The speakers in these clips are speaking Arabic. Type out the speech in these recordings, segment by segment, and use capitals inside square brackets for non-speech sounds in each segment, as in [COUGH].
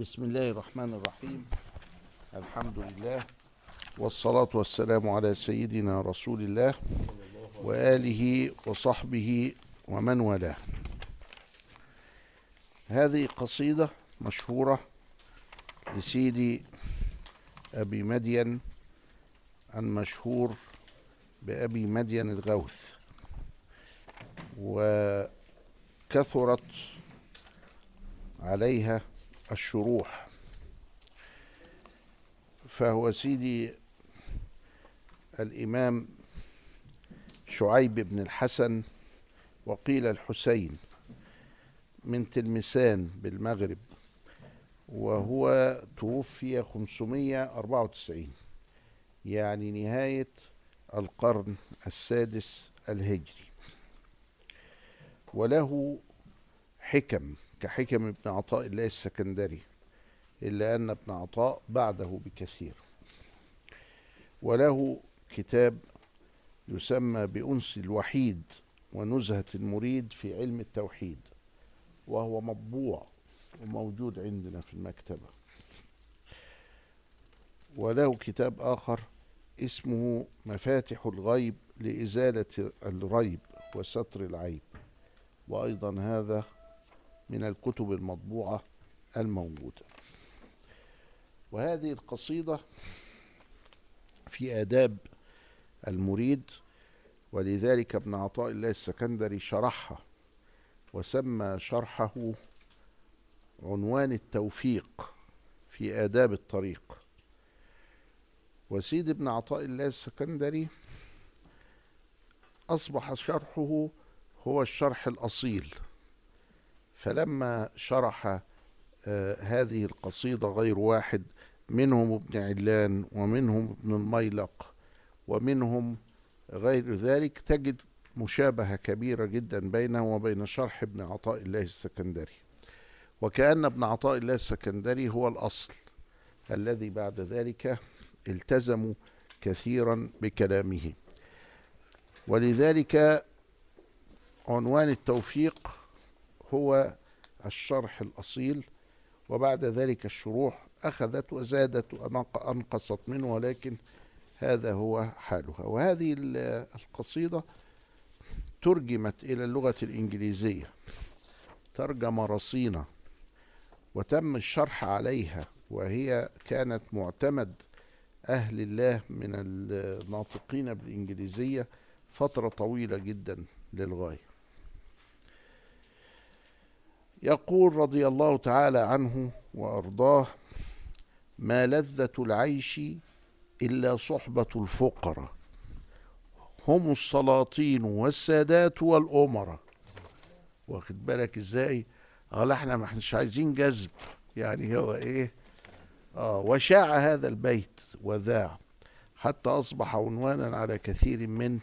بسم الله الرحمن الرحيم. الحمد لله والصلاة والسلام على سيدنا رسول الله وآله وصحبه ومن والاه. هذه قصيدة مشهورة لسيدي أبي مدين المشهور بأبي مدين الغوث. وكثرت عليها الشروح فهو سيدي الإمام شعيب بن الحسن وقيل الحسين من تلمسان بالمغرب وهو توفي 594 يعني نهاية القرن السادس الهجري. وله حكم كحكم ابن عطاء الله السكندري إلا أن ابن عطاء بعده بكثير. وله كتاب يسمى بأنس الوحيد ونزهة المريد في علم التوحيد وهو مطبوع وموجود عندنا في المكتبة. وله كتاب آخر اسمه مفاتح الغيب لإزالة الريب وستر العيب وأيضا هذا من الكتب المطبوعة الموجودة. وهذه القصيدة في آداب المريد ولذلك ابن عطاء الله السكندري شرحها وسمى شرحه عنوان التوفيق في آداب الطريق. وسيد ابن عطاء الله السكندري أصبح شرحه هو الشرح الأصيل. فلما شرح آه هذه القصيدة غير واحد منهم ابن علان ومنهم ابن الميلق ومنهم غير ذلك تجد مشابهة كبيرة جدا بينه وبين شرح ابن عطاء الله السكندري. وكأن ابن عطاء الله السكندري هو الأصل الذي بعد ذلك التزموا كثيرا بكلامه. ولذلك عنوان التوفيق هو الشرح الأصيل وبعد ذلك الشروح أخذت وزادت وأنقصت منه ولكن هذا هو حالها. وهذه القصيدة ترجمت إلى اللغة الإنجليزية. ترجمة رصينة وتم الشرح عليها وهي كانت معتمد أهل الله من الناطقين بالإنجليزية فترة طويلة جدا للغاية. يقول رضي الله تعالى عنه وأرضاه ما لذة العيش إلا صحبة الفقراء هم السلاطين والسادات والأمراء. واخد بالك إزاي؟ قال إحنا ما إحناش عايزين جذب. يعني هو إيه؟ آه وشاع هذا البيت وذاع حتى أصبح عنوانا على كثير من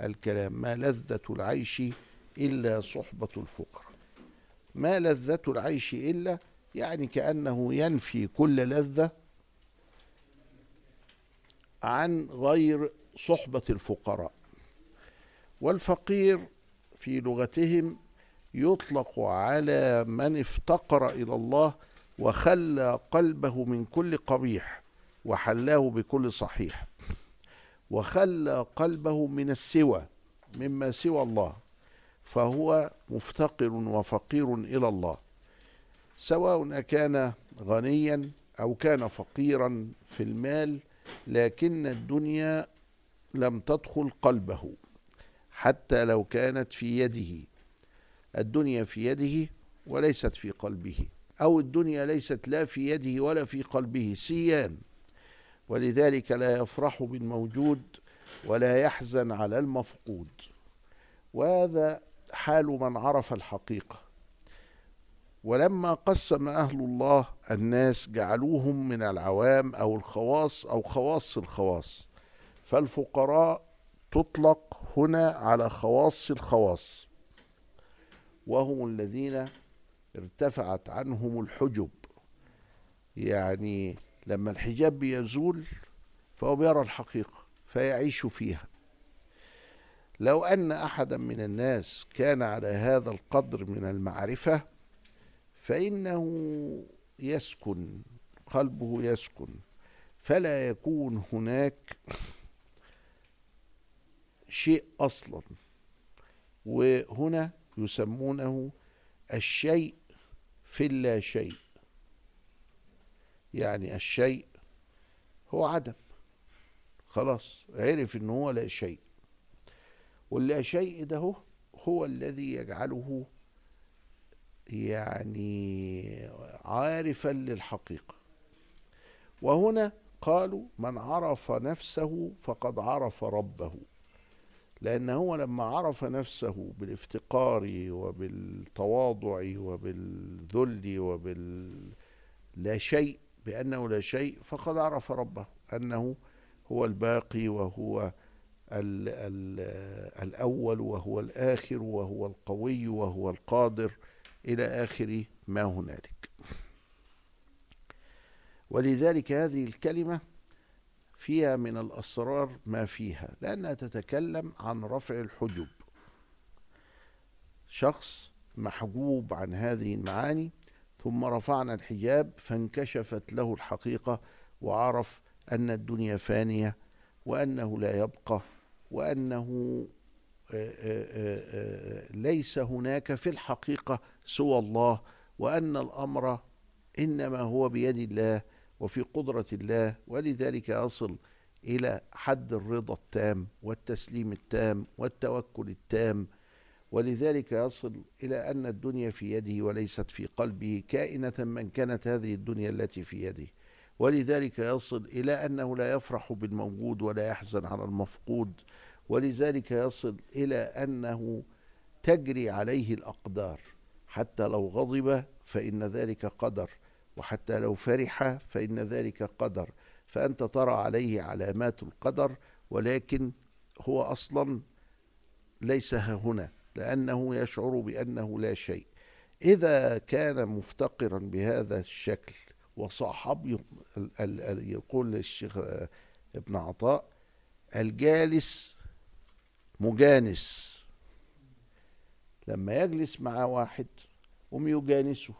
الكلام ما لذة العيش إلا صحبة الفقراء. ما لذة العيش إلا يعني كأنه ينفي كل لذة عن غير صحبة الفقراء. والفقير في لغتهم يطلق على من افتقر إلى الله وخلى قلبه من كل قبيح وحلاه بكل صحيح. وخلى قلبه من السوى مما سوى الله. فهو مفتقر وفقير إلى الله سواء كان غنيا أو كان فقيرا في المال لكن الدنيا لم تدخل قلبه حتى لو كانت في يده. الدنيا في يده وليست في قلبه أو الدنيا ليست لا في يده ولا في قلبه سيان. ولذلك لا يفرح بالموجود ولا يحزن على المفقود. وهذا حال من عرف الحقيقة. ولما قسم أهل الله الناس جعلوهم من العوام أو الخواص أو خواص الخواص فالفقراء تطلق هنا على خواص الخواص. وهم الذين ارتفعت عنهم الحجب. يعني لما الحجاب بيزول فهو بيرى الحقيقة فيعيش فيها. لو أن أحدا من الناس كان على هذا القدر من المعرفة فإنه يسكن قلبه يسكن. فلا يكون هناك شيء أصلا. وهنا يسمونه الشيء في اللا شيء. يعني الشيء هو عدم. خلاص عرف إن هو لا شيء. واللا شيء ده هو, الذي يجعله يعني عارفا للحقيقة. وهنا قالوا من عرف نفسه فقد عرف ربه. لأن هو لما عرف نفسه بالافتقار وبالتواضع وبالذل وبال لا شيء بأنه لا شيء فقد عرف ربه أنه هو الباقي وهو ال ال الأول وهو الآخر وهو القوي وهو القادر إلى آخر ما هنالك. ولذلك هذه الكلمة فيها من الأسرار ما فيها لأنها تتكلم عن رفع الحجب. شخص محجوب عن هذه المعاني ثم رفعنا الحجاب فانكشفت له الحقيقة وعرف أن الدنيا فانية وأنه لا يبقى وأنه آه، آه، آه، ليس هناك في الحقيقة سوى الله وأن الأمر إنما هو بيد الله وفي قدرة الله ولذلك يصل إلى حد الرضا التام والتسليم التام والتوكل التام. ولذلك يصل إلى أن الدنيا في يده وليست في قلبه كائنة من كانت هذه الدنيا التي في يده. ولذلك يصل إلى أنه لا يفرح بالموجود ولا يحزن على المفقود. ولذلك يصل إلى أنه تجري عليه الأقدار. حتى لو غضب فإن ذلك قدر وحتى لو فرح فإن ذلك قدر. فأنت ترى عليه علامات القدر ولكن هو أصلا ليس هنا لأنه يشعر بأنه لا شيء. إذا كان مفتقرا بهذا الشكل وصاحب يقول الشيخ ابن عطاء الجالس مجانس. لما يجلس مع واحد هم يجانسه.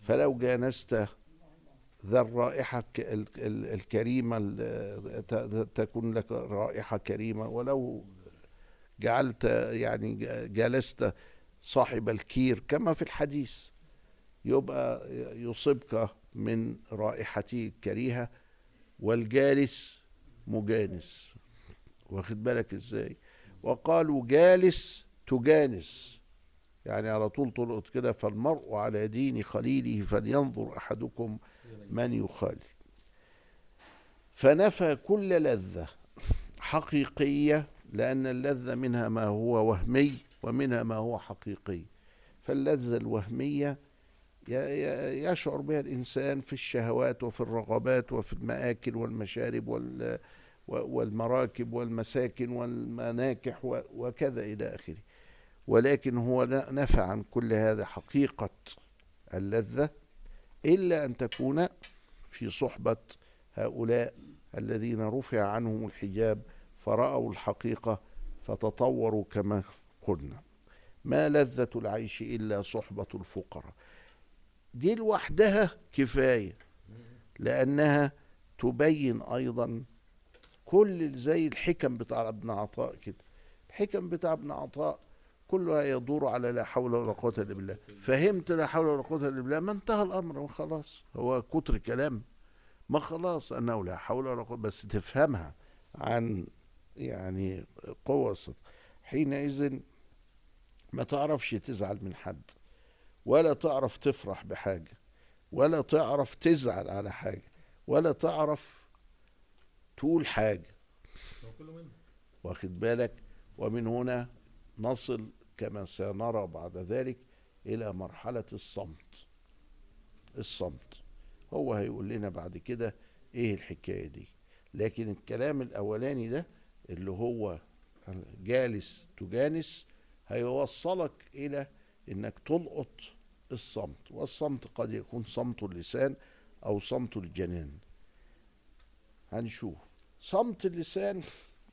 فلو جانست ذا الرائحة الكريمة تكون لك رائحة كريمة. ولو جعلت يعني جلست صاحب الكير كما في الحديث. يبقى يصيبك من رائحته الكريهة والجالس مجانس. واخد بالك إزاي؟ وقالوا جالس تجانس. يعني على طول تلقط كده فالمرء على دين خليله فلينظر أحدكم من يخالل فنفى كل لذة حقيقية لأن اللذة منها ما هو وهمي ومنها ما هو حقيقي. فاللذة الوهمية يشعر بها الإنسان في الشهوات وفي الرغبات وفي المآكل والمشارب والمراكب والمساكن والمناكح وكذا إلى آخره. ولكن هو نفى عن كل هذا حقيقة اللذة إلا أن تكون في صحبة هؤلاء الذين رفع عنهم الحجاب فرأوا الحقيقة فتطوروا كما قلنا. ما لذة العيش إلا صحبة الفقراء. دي لوحدها كفاية لأنها تبين أيضا كل زي الحكم بتاع ابن عطاء كده. الحكم بتاع ابن عطاء كلها يدور على لا حول ولا قوة إلا بالله. فهمت لا حول ولا قوة إلا بالله ما انتهى الأمر خلاص هو كتر كلام ما خلاص أنه لا حول ولا قوة بس تفهمها عن يعني قوة حينئذ ما تعرفش تزعل من حد. ولا تعرف تفرح بحاجة ولا تعرف تزعل على حاجة ولا تعرف تقول حاجة. واخد بالك؟ ومن هنا نصل كما سنرى بعد ذلك إلى مرحلة الصمت. الصمت. هو هيقول لنا بعد كده إيه الحكاية دي. لكن الكلام الأولاني ده اللي هو جالس تجانس هيوصلك إلى إنك تلقط الصمت والصمت قد يكون صمت اللسان أو صمت الجنان. هنشوف. صمت اللسان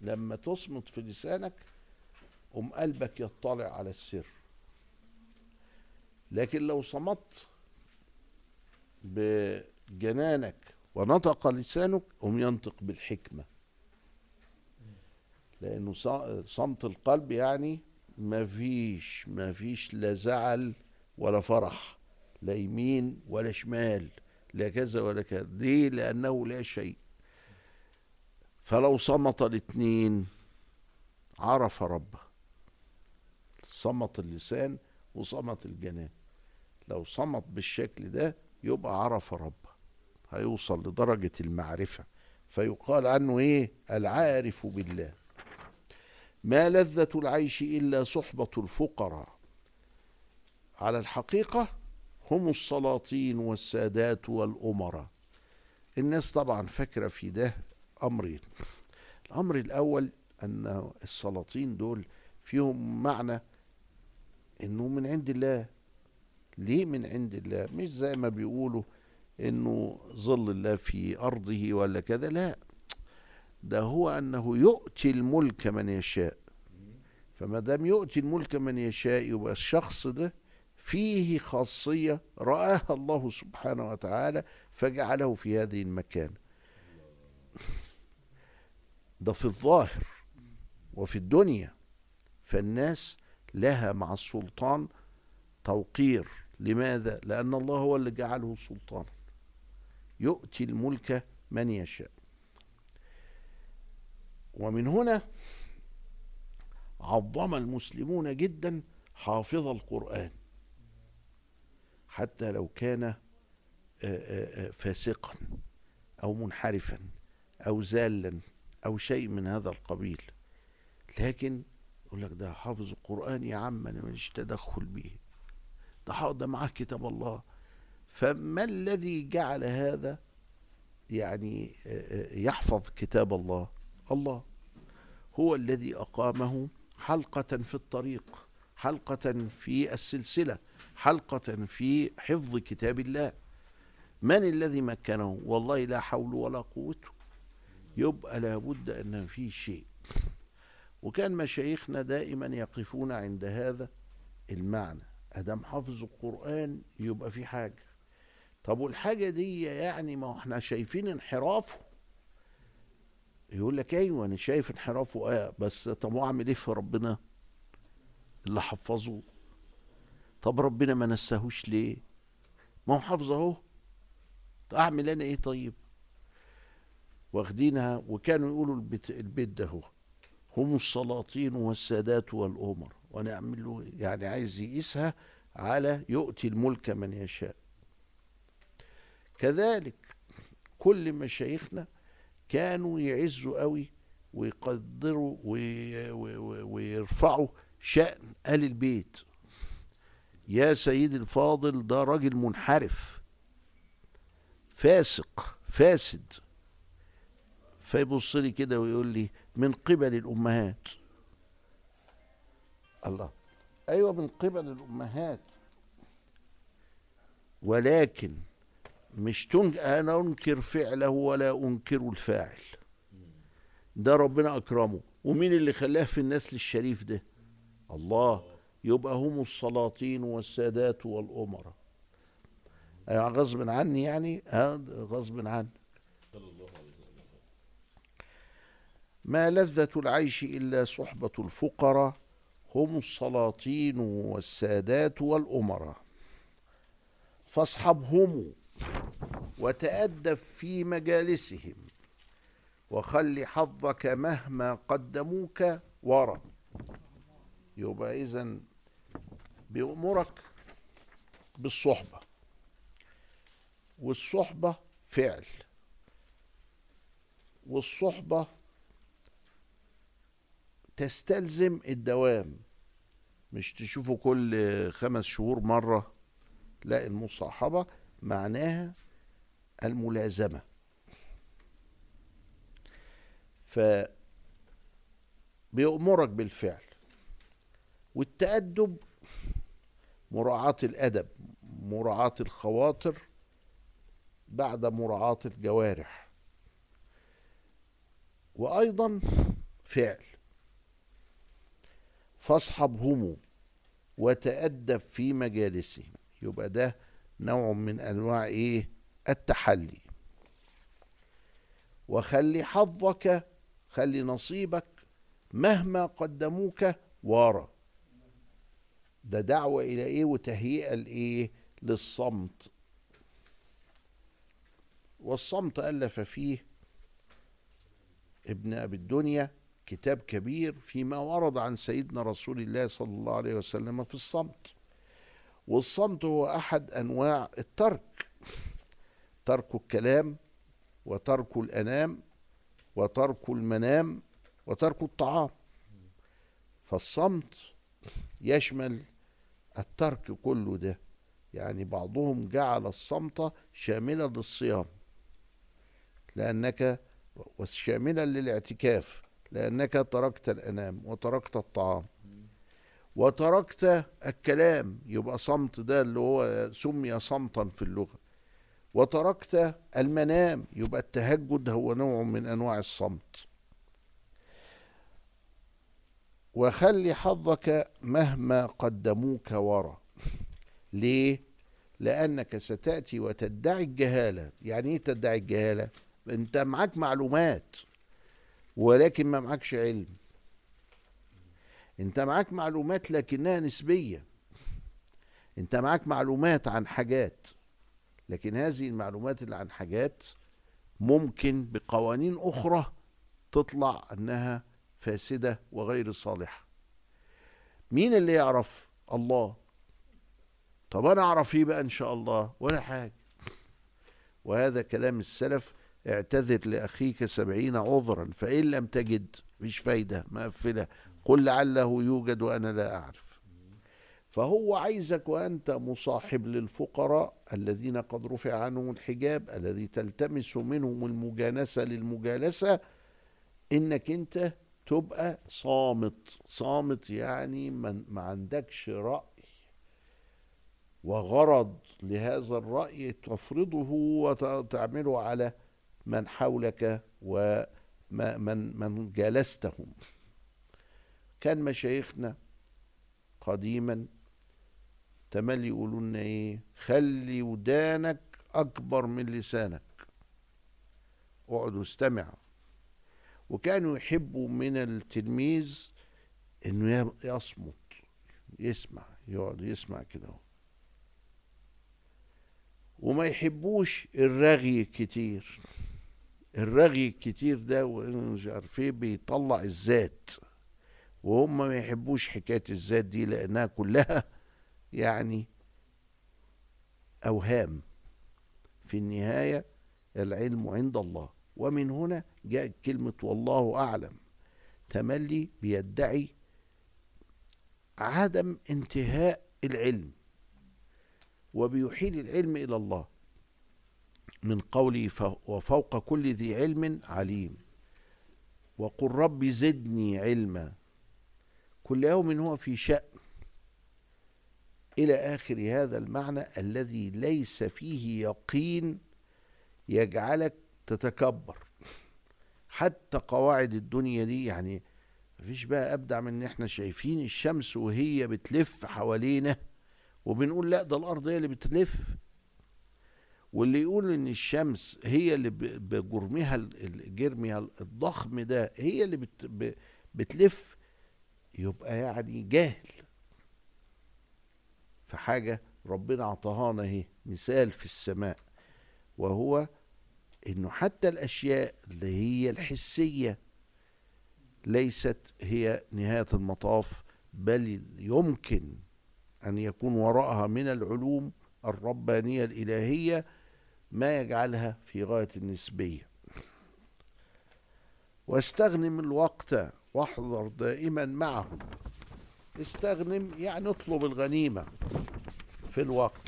لما تصمت في لسانك قم قلبك يطلع على السر. لكن لو صمت بجنانك ونطق لسانك هم ينطق بالحكمة. لأنه صمت القلب يعني ما فيش ما فيش لا زعل ولا فرح لا يمين ولا شمال لا كذا ولا كذا. ليه لأنه لا شيء. فلو صمت الاثنين عرف ربه صمت اللسان وصمت الجنان. لو صمت بالشكل ده يبقى عرف ربه هيوصل لدرجة المعرفة. فيقال عنه إيه؟ العارف بالله. ما لذة العيش إلا صحبة الفقراء. على الحقيقة هم السلاطين والسادات والأمراء. الناس طبعا فاكرة في ده أمرين. الأمر الأول أن السلاطين دول فيهم معنى أنه من عند الله. ليه من عند الله؟ مش زي ما بيقولوا أنه ظل الله في أرضه ولا كذا. لا ده هو أنه يؤتي الملك من يشاء. فما دام يؤتي الملك من يشاء يبقى الشخص ده فيه خاصية رآها الله سبحانه وتعالى فجعله في هذه المكان. ده في الظاهر وفي الدنيا فالناس لها مع السلطان توقير. لماذا؟ لأن الله هو اللي جعله سلطانا. يؤتي الملك من يشاء. ومن هنا عظم المسلمون جدا حافظ القرآن. حتى لو كان فاسقا أو منحرفا أو زالا أو شيء من هذا القبيل. لكن يقول لك ده حافظ القرآن يا عم أنا ماليش تدخل به. ده ده معاه كتاب الله. فما الذي جعل هذا يعني يحفظ كتاب الله؟ الله. هو الذي أقامه حلقة في الطريق حلقة في السلسلة حلقة في حفظ كتاب الله. من الذي مكنه؟ والله لا حول ولا قوته يبقى لابد أن في شيء. وكان مشايخنا دائما يقفون عند هذا المعنى. أدام حافظ القرآن يبقى في حاجة. طب والحاجة دي يعني ما إحنا شايفين انحرافه يقول لك أيوه أنا شايف انحرافه آه بس طب وأعمل إيه في ربنا اللي حفظه؟ طب ربنا ما نساهوش ليه؟ ما هو حافظ أهو. أعمل أنا إيه طيب؟ واخدينها وكانوا يقولوا البيت, البيت ده هو هم السلاطين والسادات والأمر ونعمل له يعني عايز يقيسها على يؤتي الملك من يشاء. كذلك كل مشايخنا كانوا يعزوا قوي ويقدروا ويرفعوا شأن آل البيت. يا سيدي الفاضل ده راجل منحرف فاسق فاسد. فيبص لي كده ويقول لي من قبل الأمهات. الله. أيوه من قبل الأمهات. ولكن مش تنج أنا أنكر فعله ولا أنكر الفاعل. ده ربنا أكرمه. ومين اللي خلاه في النسل الشريف ده؟ الله. يبقى هم السلاطين والسادات والأمراء. أيوة غصب عني يعني؟ غصب عني. ما لذة العيش إلا صحبة الفقراء. هم السلاطين والسادات والأمراء. فاصحبهم وتأدب في مجالسهم. وخل حظك مهما قدموك ورا. يبقى إذا بيأمرك بالصحبة. والصحبة فعل. والصحبة تستلزم الدوام. مش تشوفه كل خمس شهور مرة. لا المصاحبة معناها الملازمة. ف بيأمرك بالفعل. والتأدب مراعاة الأدب مراعاة الخواطر بعد مراعاة الجوارح. وأيضا فعل. فاصحبهم وتأدب في مجالسهم. يبقى ده نوع من أنواع إيه؟ التحلي. وخلي حظك خلي نصيبك مهما قدموك ورا ده دعوة إلى إيه؟ وتهيئة لإيه؟ للصمت. والصمت ألف فيه ابن أبي الدنيا كتاب كبير فيما ورد عن سيدنا رسول الله صلى الله عليه وسلم في الصمت. والصمت هو أحد أنواع الترك. ترك الكلام وترك الأنام وترك المنام وترك الطعام. فالصمت يشمل الترك كله ده. يعني بعضهم جعل الصمت شاملا للصيام. لأنك وشاملا للاعتكاف. لأنك تركت الأنام وتركت الطعام. وتركت الكلام يبقى صمت ده اللي هو سمي صمتا في اللغة. وتركت المنام يبقى التهجد هو نوع من أنواع الصمت. وخلي حظك مهما قدموك ورا. [LAUGHS] ليه؟ لأنك ستأتي وتدعي الجهالة. يعني إيه تدعي الجهالة؟ أنت معاك معلومات ولكن ما معكش علم. انت معاك معلومات لكنها نسبية. انت معاك معلومات عن حاجات لكن هذه المعلومات اللي عن حاجات ممكن بقوانين أخرى تطلع أنها فاسدة وغير صالحة. مين اللي يعرف الله؟ طب أنا أعرف إيه بقى إن شاء الله؟ ولا حاجة. وهذا كلام السلف اعتذر لأخيك سبعين عذرا فإن لم تجد مش فايدة مقفلة. قل لعله يوجد وأنا لا أعرف. فهو عايزك وأنت مصاحب للفقراء الذين قد رفع عنهم الحجاب الذي تلتمس منهم المجانسة للمجالسة إنك أنت تبقى صامت. صامت يعني ما عندكش رأي. وغرض لهذا الرأي تفرضه وتعمله على من حولك ومن من جالستهم. كان مشايخنا قديما تملي يقولوا لنا إيه؟ خلي ودانك أكبر من لسانك. اقعد استمع وكانوا يحبوا من التلميذ إنه يصمت يسمع يقعد يسمع كده وما يحبوش الرغي كتير. الرغي الكتير ده مش عارف إيه بيطلع الذات. وهم ما يحبوش حكاية الذات دي لأنها كلها يعني أوهام. في النهاية العلم عند الله ومن هنا جاءت كلمة والله أعلم. تملي بيدعي عدم انتهاء العلم وبيحيل العلم إلى الله من قوله وفوق كل ذي علم عليم. وقل رب زدني علما. كل يوم هو في شأن. إلى آخر هذا المعنى الذي ليس فيه يقين يجعلك تتكبر. حتى قواعد الدنيا دي يعني مفيش بقى أبدع من إن إحنا شايفين الشمس وهي بتلف حوالينا وبنقول لا ده الأرض هي اللي بتلف. واللي يقول إن الشمس هي اللي بجرمها جرمها الضخم ده هي اللي بت بتلف يبقى يعني جاهل. فحاجة ربنا عطاهانا أهي مثال في السماء وهو إنه حتى الأشياء اللي هي الحسية ليست هي نهاية المطاف بل يمكن أن يكون وراءها من العلوم الربانية الإلهية ما يجعلها في غاية النسبية. واستغنم الوقت واحضر دائما معه استغنم يعني اطلب الغنيمة في الوقت.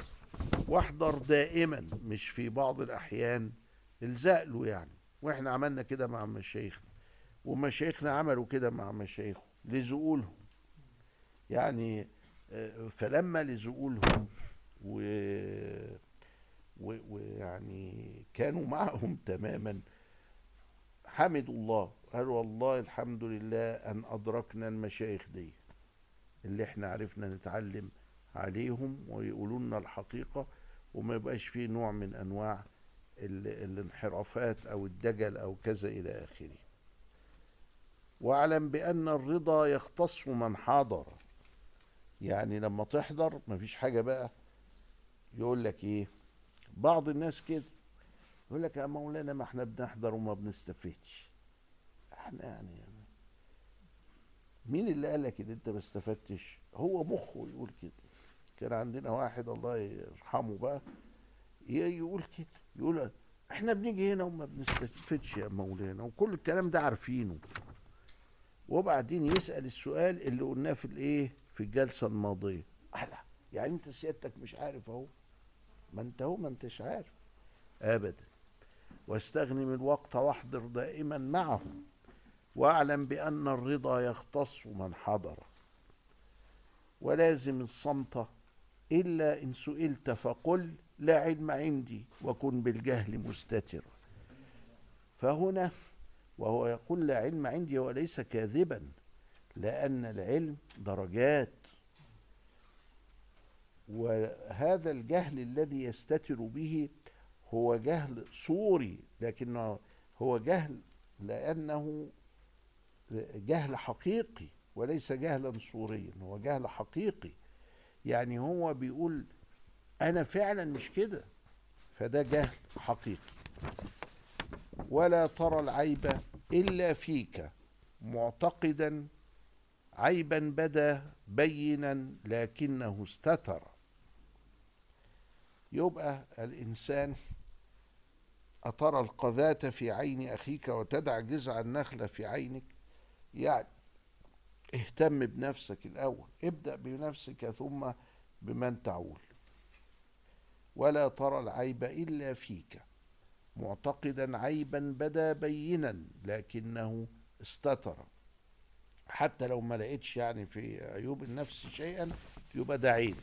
واحضر دائما مش في بعض الأحيان الزق له يعني. وإحنا عملنا كده مع مشايخنا ومشايخنا عملوا كده مع مشايخه لزقولهم يعني آه، فلما لزقولهم و ويعني كانوا معهم تماما حمدوا الله قالوا والله الحمد لله أن أدركنا المشايخ دي اللي إحنا عرفنا نتعلم عليهم ويقولوا لنا الحقيقة وما يبقاش فيه نوع من أنواع الانحرافات أو الدجل أو كذا إلى آخره. واعلم بأن الرضا يختص من حضر. يعني لما تحضر مفيش حاجة بقى. يقول لك إيه؟ بعض الناس كده يقول لك يا مولانا ما إحنا بنحضر وما بنستفدش أحنا يعني, يعني مين اللي قال لك إن أنت ما استفدتش؟ هو مخه يقول كده. كان عندنا واحد الله يرحمه بقى يقول كده يقول إحنا بنيجي هنا وما بنستفدش يا مولانا وكل الكلام ده عارفينه. وبعدين يسأل السؤال اللي قلناه في الإيه؟ في الجلسة الماضية. أحلى يعني أنت سيادتك مش عارف أهو. ما أنت هو ما أنتش عارف. ابدا. واستغنم الوقت واحضر دائما معه. واعلم بأن الرضا يختص من حضر ولازم الصمت إلا إن سئلت فقل لا علم عندي وكن بالجهل مستتر. فهنا وهو يقول لا علم عندي وليس كاذبا لأن العلم درجات. وهذا الجهل الذي يستتر به هو جهل صوري لكنه هو جهل لأنه جهل حقيقي وليس جهلا صوريا هو جهل حقيقي. يعني هو بيقول أنا فعلا مش كده فده جهل حقيقي. ولا ترى العيب إلا فيك معتقدا عيبا بدا بينا لكنه استتر. يبقى الإنسان أترى القذاة في عين أخيك وتدع جذع النخلة في عينك؟ يعني اهتم بنفسك الأول. ابدأ بنفسك ثم بمن تعول. ولا ترى العيب إلا فيك. معتقدا عيبا بدا بينا لكنه استتر. حتى لو ما لقيتش يعني في عيوب النفس شيئا يبقى ده عيب.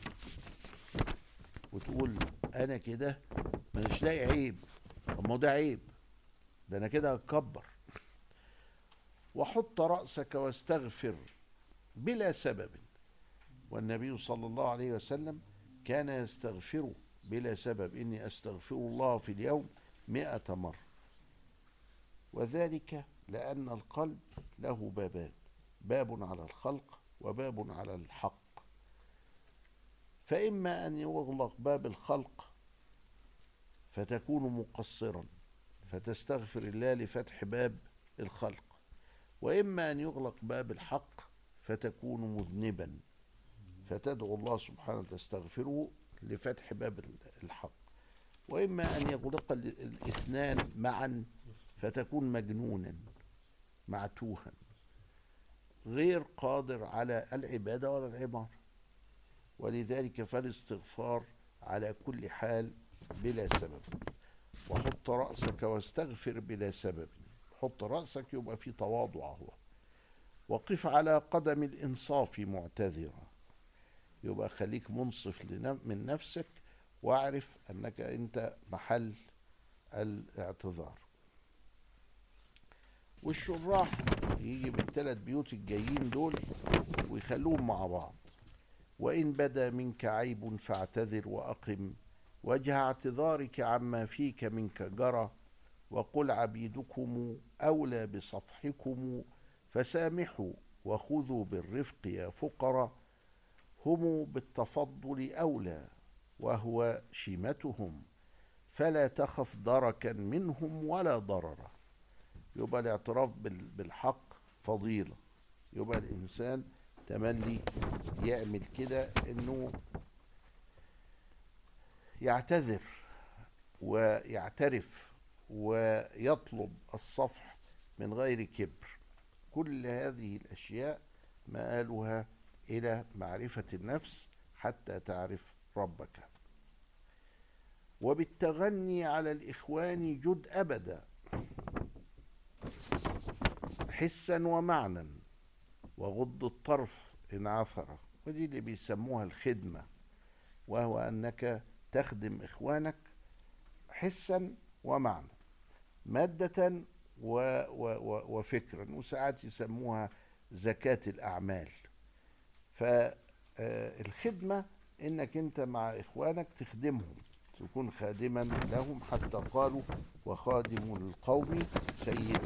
وتقول أنا كده مش لاقي عيب. طب ما ده عيب. ده أنا كده هتكبر. وحط رأسك واستغفر بلا سبب. والنبي صلى الله عليه وسلم كان يستغفر بلا سبب. إني أستغفر الله في اليوم مئة مرة. وذلك لأن القلب له بابان. باب على الخلق وباب على الحق. فإما أن يغلق باب الخلق فتكون مقصرا. فتستغفر الله لفتح باب الخلق. وإما أن يغلق باب الحق فتكون مذنبا. فتدعو الله سبحانه تستغفره لفتح باب الحق. وإما أن يغلق الإثنان معا فتكون مجنونا معتوها. غير قادر على العبادة ولا العمارة ولذلك فالاستغفار على كل حال بلا سبب. وحط رأسك واستغفر بلا سبب. حط رأسك يبقى في تواضع هو. وقف على قدم الإنصاف معتذرا. يبقى خليك منصف من نفسك واعرف أنك أنت محل الاعتذار. والشراح يجي بالثلاث بيوت الجايين دول ويخلوهم مع بعض. وإن بدا منك عيب فاعتذر وأقم. وجه اعتذارك عما فيك منك جرى. وقل عبيدكم أولى بصفحكم فسامحوا وخذوا بالرفق يا فقراء هم بالتفضل أولى وهو شيمتهم فلا تخف دركا منهم ولا ضررا. يبقى الاعتراف بالحق فضيلة. يبقى الإنسان تملي يعمل كده إنه يعتذر ويعترف ويطلب الصفح من غير كبر. كل هذه الأشياء مآلها إلى معرفة النفس حتى تعرف ربك. وبالتغني على الإخوان جد أبدا. حسا ومعنى وغض الطرف إن عثر. ودي اللي بيسموها الخدمة. وهو أنك تخدم إخوانك حسا ومعنى مادة و و و وفكرا وساعات يسموها زكاة الأعمال. فالخدمة إنك أنت مع إخوانك تخدمهم تكون خادما لهم حتى قالوا وخادم القوم سيد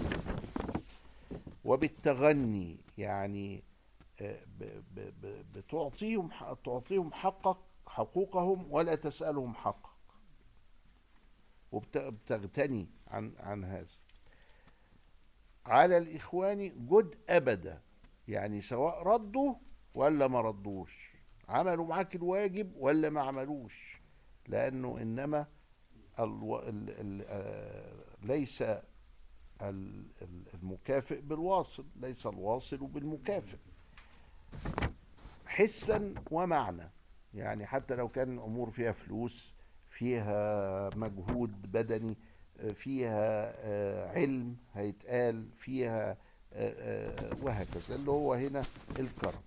وبالتغني يعني آه، بتعطيهم تعطيهم حقك حقوقهم ولا تسألهم حقك وبتغتني عن عن هذا. على الإخوان جد أبدا يعني سواء ردوا ولا ما ردوش. عملوا معاك الواجب ولا ما عملوش. لأنه إنما ألو... ال... ال... آه، ليس المكافئ بالواصل ليس الواصل بالمكافئ. حسا ومعنى يعني حتى لو كان الأمور فيها فلوس فيها مجهود بدني فيها آه، علم هيتقال فيها آه، آه، وهكذا اللي هو هنا الكرم.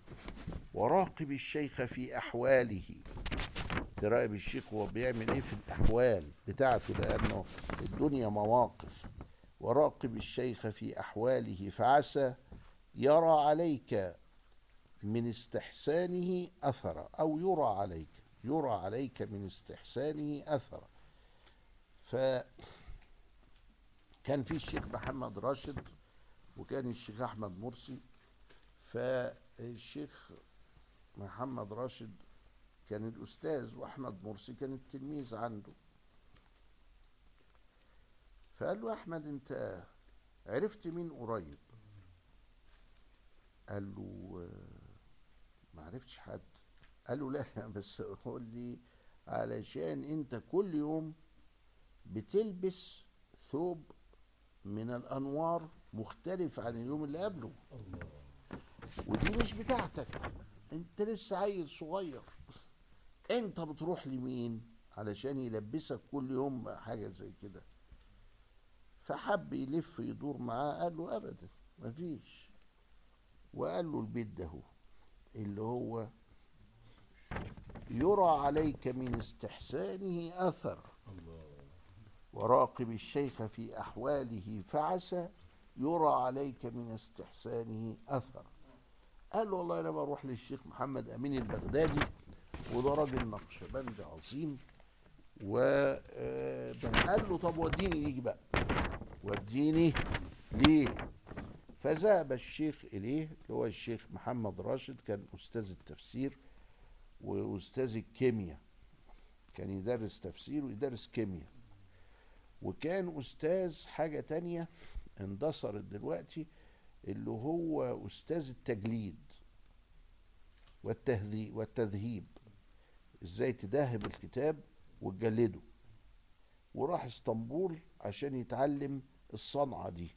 وراقب الشيخ في أحواله. تراقب الشيخ هو بيعمل إيه في الأحوال بتاعته؟ لأنه الدنيا مواقف. وراقب الشيخ في أحواله فعسى يرى عليك من استحسانه أثر أو يرى عليك. يرى عليك من استحسانه أثر. فكان في الشيخ محمد راشد وكان الشيخ أحمد مرسي فالشيخ محمد راشد كان الأستاذ وأحمد مرسي كان التلميذ عنده. فقال له أحمد أنت عرفت مين قريب؟ قال له ما عرفتش حد. قال له لا لا بس قول لي علشان انت كل يوم بتلبس ثوب من الأنوار مختلف عن اليوم اللي قبله. الله. ودي مش بتاعتك. انت لسه عيل صغير. انت بتروح لمين علشان يلبسك كل يوم حاجة زي كده؟ فحب يلف يدور معاه قال له ابدا مفيش. وقال له البيت ده هو اللي هو يرى عليك من استحسانه أثر. وراقب الشيخ في أحواله فعسى يرى عليك من استحسانه أثر. قال له والله أنا بروح للشيخ محمد أمين البغدادي وده راجل نقشبندي عظيم. وقال آه، له طب وديني ليك بقى. وديني ليه؟ فذهب الشيخ إليه اللي هو الشيخ محمد راشد كان أستاذ التفسير. وأستاذ الكيمياء. كان يدرس تفسير ويدرس كيمياء. وكان أستاذ حاجة تانية اندثرت دلوقتي اللي هو أستاذ التجليد والتهذيب والتذهيب. إزاي تدهب الكتاب وتجلده. وراح إسطنبول عشان يتعلم الصنعة دي.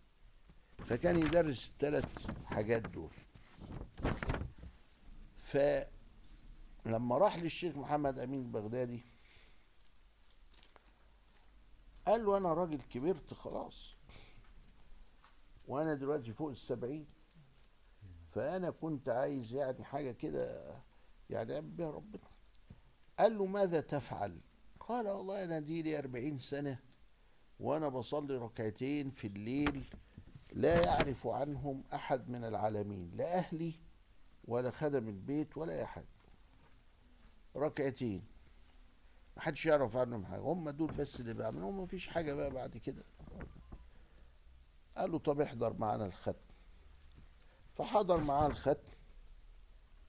فكان يدرس الثلاث حاجات دول. فلما راح للشيخ محمد أمين البغدادي قال له أنا راجل كبرت خلاص وأنا دلوقتي فوق السبعين فأنا كنت عايز يعني حاجة كده يعني أعمل بها ربنا. قال له ماذا تفعل؟ قال والله أنا دي لي أربعين سنة وأنا بصلي ركعتين في الليل لا يعرف عنهم أحد من العالمين لا أهلي ولا خدم البيت ولا أحد ركعتين. ما حدش يعرف عنهم حاجة. هم دول بس اللي بيعملوا ما فيش حاجة بقى بعد كده. قال له طب احضر معانا الختم. فحضر معاه الختم.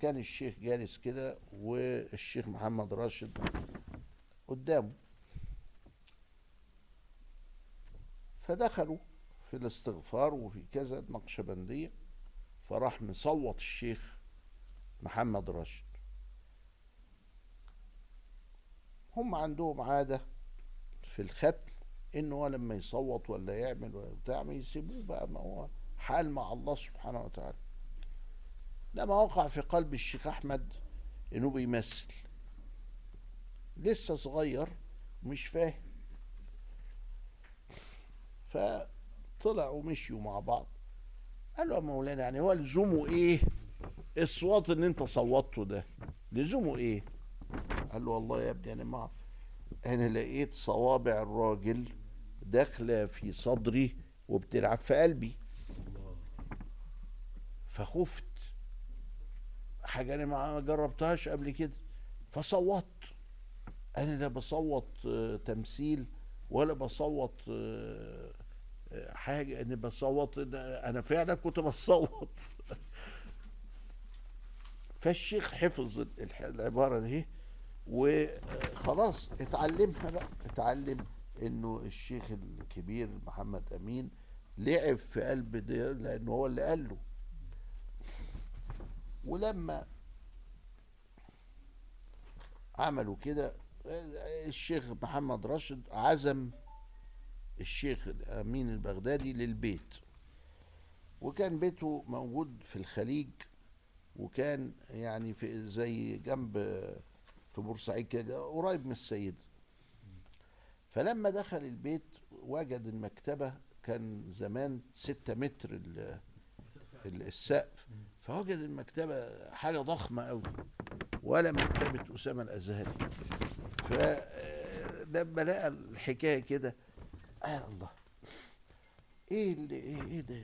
كان الشيخ جالس كده والشيخ محمد راشد قدامه. فدخلوا في الاستغفار وفي كذا نقشبندية. فراح مصوت الشيخ محمد راشد. هم عندهم عادة في الختم إنه هو لما يصوت ولا يعمل ولا بتاع ما يسيبوه بقى ما هو حال مع الله سبحانه وتعالى. لما وقع في قلب الشيخ أحمد إنه بيمثل. لسه صغير مش فاهم. ف طلعوا ومشيوا مع بعض. قال له يا مولانا يعني هو لزومه إيه؟ الصوت اللي أنت صوتته ده لزومه إيه؟ قال له والله يا ابني أنا ما أنا لقيت صوابع الراجل داخلة في صدري وبتلعب في قلبي. فخفت. حاجة أنا ما جربتهاش قبل كده. فصوت. أنا لا بصوت آه، تمثيل ولا بصوت آه، آه، حاجة. اني بصوت أنا فعلا كنت بصوت. [LAUGHS] فالشيخ حفظ العبارة دي. وخلاص اتعلمها بقى. اتعلم إنه الشيخ الكبير محمد أمين لعب في قلب ده لأنه هو اللي قال له. ولما عملوا كده الشيخ محمد راشد عزم الشيخ أمين البغدادي للبيت. وكان بيته موجود في الخليج وكان يعني في زي جنب في بورسعيد كده قريب من السيد. فلما دخل البيت وجد المكتبة كان زمان ستة متر السقف. فوجد المكتبة حاجة ضخمة قوي ولا مكتبة أسامة الأزهري. فلما لقى الحكاية كده آه الله. إيه اللي إيه, إيه ده؟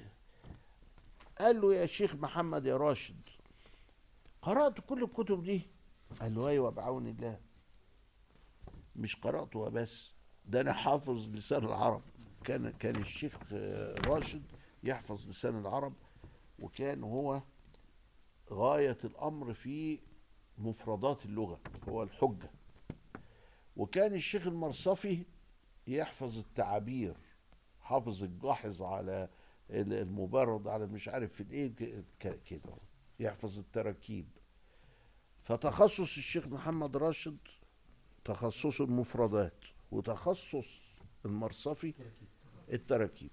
قال له يا شيخ محمد يا راشد قرأت كل الكتب دي. قال له أيوه بعون الله. مش قرأته وبس ده أنا حافظ لسان العرب. كان كان الشيخ راشد يحفظ لسان العرب وكان هو غاية الأمر في مفردات اللغة هو الحجة. وكان الشيخ المرصفي يحفظ التعابير حافظ الجاحظ على المبرد على مش عارف في الإيه كده. يحفظ التراكيب. فتخصص الشيخ محمد راشد تخصص المفردات وتخصص المرصفي التراكيب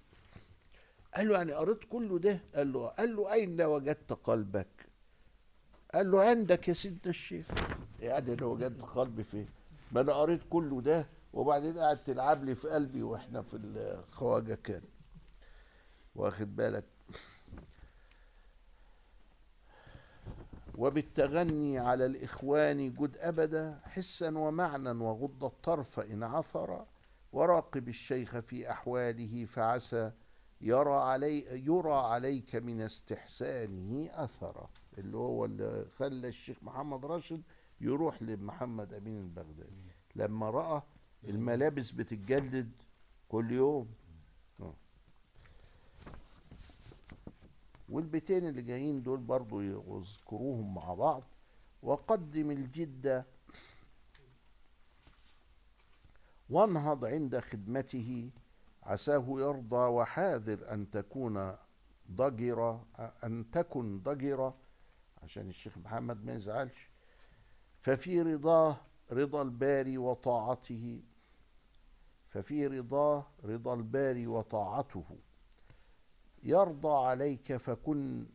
قال له يعني قريت كله ده؟ قال له قال له أين وجدت قلبك؟ قال له عندك يا سيدنا الشيخ. يعني أنا وجدت قلبي فين؟ ما أنا قريت كله ده وبعدين قاعد تلعب لي في قلبي وإحنا في الخواجة كان. واخد بالك؟ وبالتغني على الإخوان جد أبدا حسا ومعنى وغض الطرف إن عثر وراقب الشيخ في أحواله فعسى يرى علي يرى عليك من استحسانه أثرا. اللي هو اللي خلى الشيخ محمد راشد يروح لمحمد أمين البغدادي. لما رأى الملابس بتتجلد كل يوم. والبيتين اللي جايين دول برضو يذكروهم مع بعض. وقدم الجد وانهض عند خدمته. عساه يرضى وحاذر أن تكون ضجرة أن تكن ضجرة عشان الشيخ محمد ما يزعلش. ففي رضاه رضا الباري وطاعته. ففي رضاه رضا الباري وطاعته. يرضى عليك فكن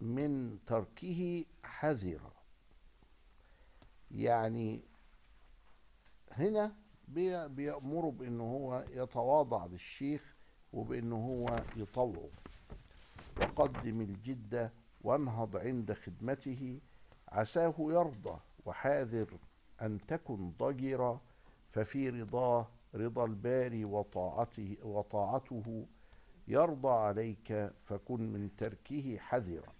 من تركه حذرا. يعني هنا بيأمره بأنه هو يتواضع للشيخ وبأنه هو يطوعه. وقدم الجد وانهض عند خدمته. عساه يرضى وحاذر أن تكن ضجرا. ففي رضاه رضا الباري وطاعته وطاعته يرضى عليك فكن من تركه حذرا.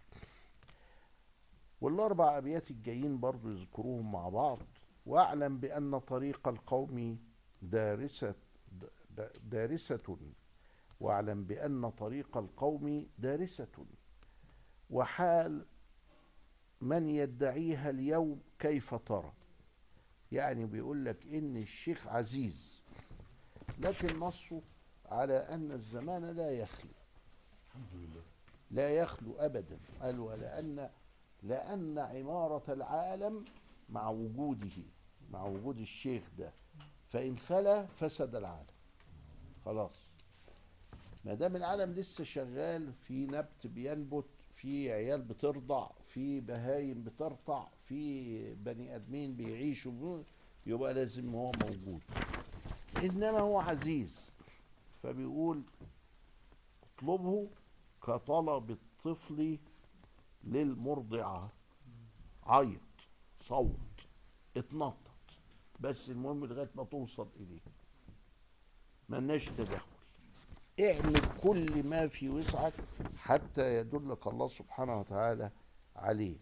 والأربع أبيات الجايين برضو يذكروهم مع بعض واعلم بأن طريق القوم دارسة دارسة واعلم بأن طريق القوم دارسة. وحال من يدعيها اليوم كيف ترى؟ يعني بيقول لك إن الشيخ عزيز لكن نصه على أن الزمان لا يخلو. الحمد لله. لا يخلو أبدا. قال ولأن لأن عمارة العالم مع وجوده مع وجود الشيخ ده. فإن خلا فسد العالم. خلاص. ما دام العالم لسه شغال في نبت بينبت في عيال بترضع في بهايم بترضع في بني آدمين بيعيشوا يبقى لازم هو موجود. إنما هو عزيز. فبيقول اطلبه كطلب الطفل للمرضعة. عيط صوت اتنطط. بس المهم لغاية ما توصل إليه. ملناش تدخل اعمل كل ما في وسعك حتى يدلك الله سبحانه وتعالى عليه.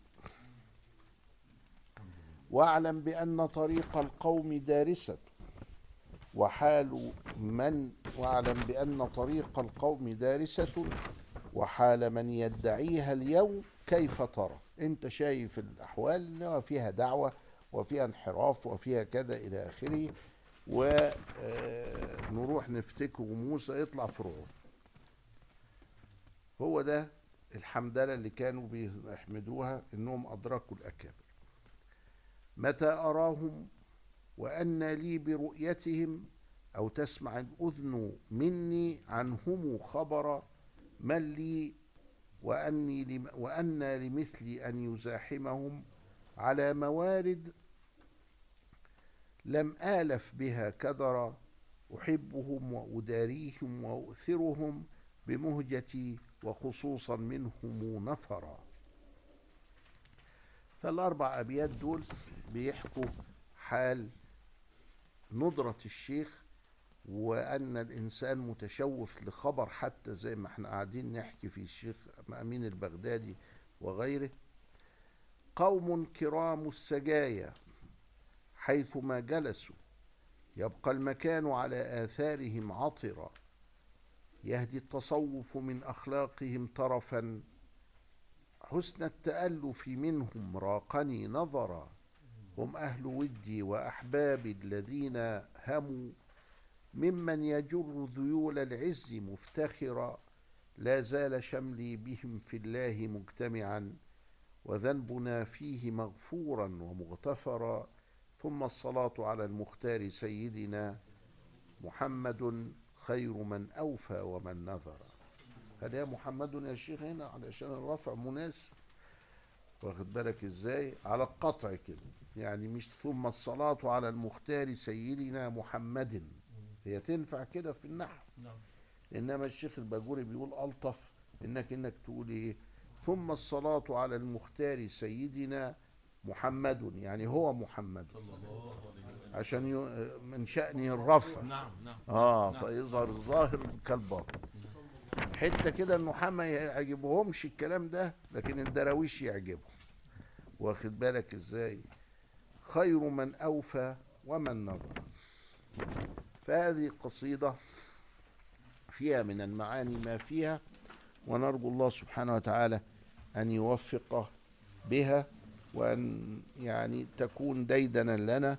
واعلم بأن طريق القوم دارسة. وحال من واعلم بأن طريق القوم دارسة وحال من يدعيها اليوم كيف ترى؟ أنت شايف الأحوال فيها دعوة وفيها انحراف وفيها كذا إلى آخره. ونروح نفتكر موسى يطلع فرعون هو ده الحمدلة اللي كانوا بيحمدوها إنهم أدركوا الأكابر. متى أراهم؟ وأن لي برؤيتهم أو تسمع الأذن مني عنهم خبر من لي وأني لم وأن لمثلي أن يزاحمهم على موارد لم آلف بها كدرا أحبهم وأداريهم وأؤثرهم بمهجتي وخصوصا منهم نفرا. فالأربع أبيات دول بيحكوا حال ندرة الشيخ وأن الإنسان متشوف لخبر حتى زي ما إحنا قاعدين نحكي في الشيخ أمين البغدادي وغيره. قوم كرام السجايا حيثما جلسوا يبقى المكان على آثارهم عطرا. يهدي التصوف من أخلاقهم طرفا. حسن التألف منهم راقني نظرا. هم أهل ودي وأحبابي الذين هموا ممن يجر ذيول العز مفتخرا. لا زال شملي بهم في الله مجتمعا وذنبنا فيه مغفورا ومغتفرا. ثم الصلاة على المختار سيدنا محمد خير من أوفى ومن نذر هل يا محمد يا شيخ هنا علشان الرفع مناسب؟ واخد بالك إزاي؟ على القطع كده. يعني مش ثم الصلاة على المختار سيدنا محمد. هي تنفع كده في النحو. نعم. إنما الشيخ الباجوري بيقول ألطف إنك إنك تقول إيه؟ ثم الصلاة على المختار سيدنا محمد. يعني هو محمد. عشان ي- من شأنه الرفع. نعم نعم. آه نعم. فيظهر الظاهر كالباطن. حتة كده النحاة ما يعجبهمش الكلام ده لكن الدراويش يعجبهم. واخد بالك إزاي؟ خير من أوفى ومن نظر. فهذه قصيده فيها من المعاني ما فيها ونرجو الله سبحانه وتعالى أن يوفق بها وأن يعني تكون ديدنا لنا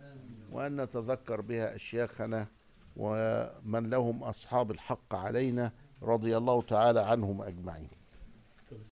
وأن نتذكر بها أشياخنا ومن لهم أصحاب الحق علينا رضي الله تعالى عنهم أجمعين.